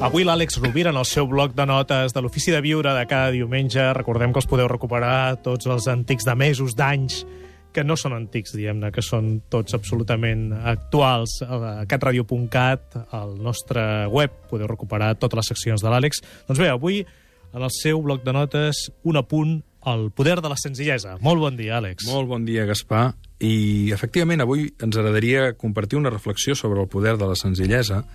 Avui l'Àlex Rovira, en el seu bloc de notes de l'Ofici de Viure de cada diumenge, recordem que els podeu recuperar tots els antics de mesos, d'anys, que no són antics, diguem-ne, que són tots absolutament actuals. A catradio.cat, al nostre web, podeu recuperar totes les seccions de l'Àlex. Doncs bé, avui, en el seu bloc de notes, un apunt al poder de la senzillesa. Molt bon dia, Àlex. Molt bon dia, Gaspar. I, efectivament, avui ens agradaria compartir una reflexió sobre el poder de la senzillesa,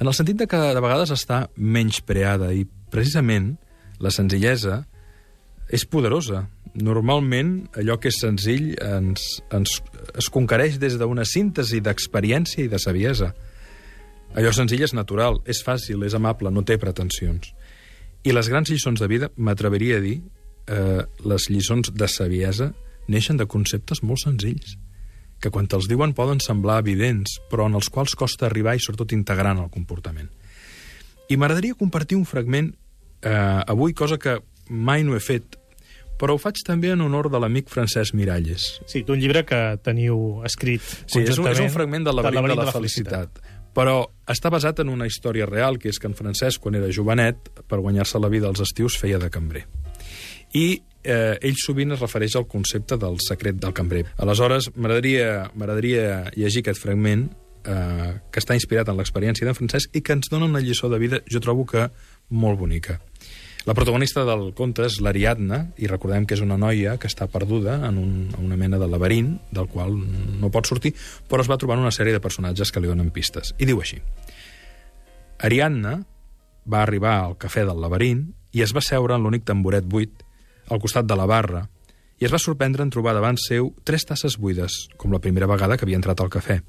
en el sentit de que de vegades està menyspreada i precisament la senzillesa és poderosa. Normalment allò que és senzill ens, ens, es conquereix des d'una síntesi d'experiència i de saviesa. Allò senzill és natural, és fàcil, és amable, no té pretensions. I les grans lliçons de vida, m'atreveria a dir, eh, les lliçons de saviesa, neixen de conceptes molt senzills que quan te'ls diuen poden semblar evidents, però en els quals costa arribar i sobretot integrar en el comportament. I m'agradaria compartir un fragment eh, avui, cosa que mai no he fet, però ho faig també en honor de l'amic Francesc Miralles. Sí, d'un llibre que teniu escrit Sí, és un, és un fragment del laberint de, de la, felicitat. felicitat. Però està basat en una història real, que és que en Francesc, quan era jovenet, per guanyar-se la vida als estius, feia de cambrer. I eh, ell sovint es refereix al concepte del secret del cambrer. Aleshores, m'agradaria llegir aquest fragment eh, que està inspirat en l'experiència d'en Francesc i que ens dona una lliçó de vida, jo trobo que molt bonica. La protagonista del conte és l'Ariadna, i recordem que és una noia que està perduda en un, una mena de laberint, del qual no pot sortir, però es va trobar una sèrie de personatges que li donen pistes. I diu així. Ariadna va arribar al cafè del laberint i es va seure en l'únic tamboret buit al costat de la barra, i es va sorprendre en trobar davant seu tres tasses buides, com la primera vegada que havia entrat al cafè.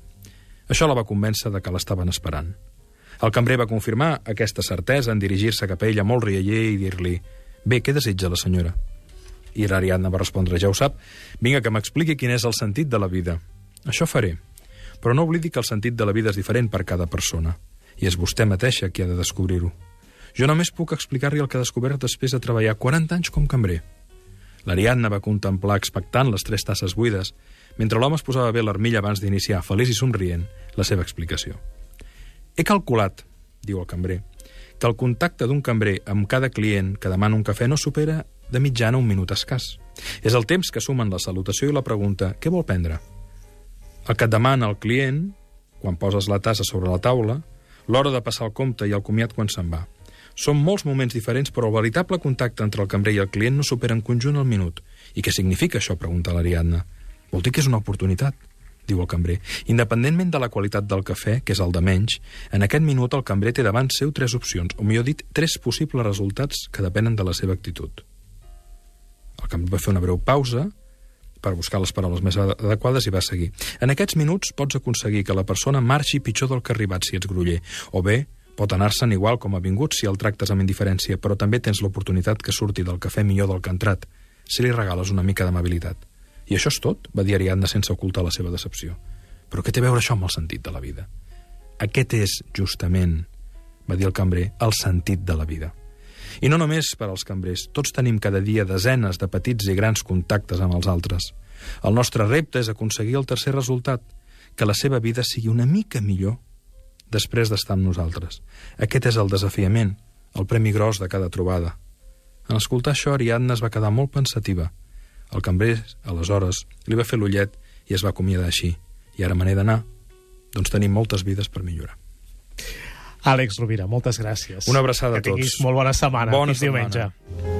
Això la va convèncer de que l'estaven esperant. El cambrer va confirmar aquesta certesa en dirigir-se cap a ella molt rialler i dir-li «Bé, què desitja la senyora?» I l'Ariadna va respondre «Ja ho sap, vinga que m'expliqui quin és el sentit de la vida». «Això faré, però no oblidi que el sentit de la vida és diferent per cada persona, i és vostè mateixa qui ha de descobrir-ho. Jo només puc explicar-li el que ha descobert després de treballar 40 anys com cambrer. L'Ariadna va contemplar expectant les tres tasses buides, mentre l'home es posava bé l'armilla abans d'iniciar, feliç i somrient, la seva explicació. He calculat, diu el cambrer, que el contacte d'un cambrer amb cada client que demana un cafè no supera de mitjana un minut escàs. És el temps que sumen la salutació i la pregunta «Què vol prendre?» El que et demana el client, quan poses la tassa sobre la taula, l'hora de passar el compte i el comiat quan se'n va. Són molts moments diferents, però el veritable contacte entre el cambrer i el client no supera en conjunt el minut. I què significa això? pregunta l'Ariadna. Vol dir que és una oportunitat, diu el cambrer. Independentment de la qualitat del cafè, que és el de menys, en aquest minut el cambrer té davant seu tres opcions, o millor dit, tres possibles resultats que depenen de la seva actitud. El cambrer va fer una breu pausa per buscar les paraules més adequades i va seguir. En aquests minuts pots aconseguir que la persona marxi pitjor del que ha arribat si ets groller, o bé Pot anar-se'n igual com ha vingut si el tractes amb indiferència, però també tens l'oportunitat que surti del cafè millor del que ha entrat, si li regales una mica d'amabilitat. I això és tot, va dir Ariadna sense ocultar la seva decepció. Però què té a veure això amb el sentit de la vida? Aquest és, justament, va dir el cambrer, el sentit de la vida. I no només per als cambrers, tots tenim cada dia desenes de petits i grans contactes amb els altres. El nostre repte és aconseguir el tercer resultat, que la seva vida sigui una mica millor després d'estar amb nosaltres. Aquest és el desafiament, el premi gros de cada trobada. En escoltar això, Ariadna es va quedar molt pensativa. El cambrer, aleshores, li va fer l'ullet i es va acomiadar així. I ara me n'he d'anar. Doncs tenim moltes vides per millorar. Àlex Rovira, moltes gràcies. Una abraçada a tots. Que tinguis molt bona setmana. Bona Fins setmana. diumenge.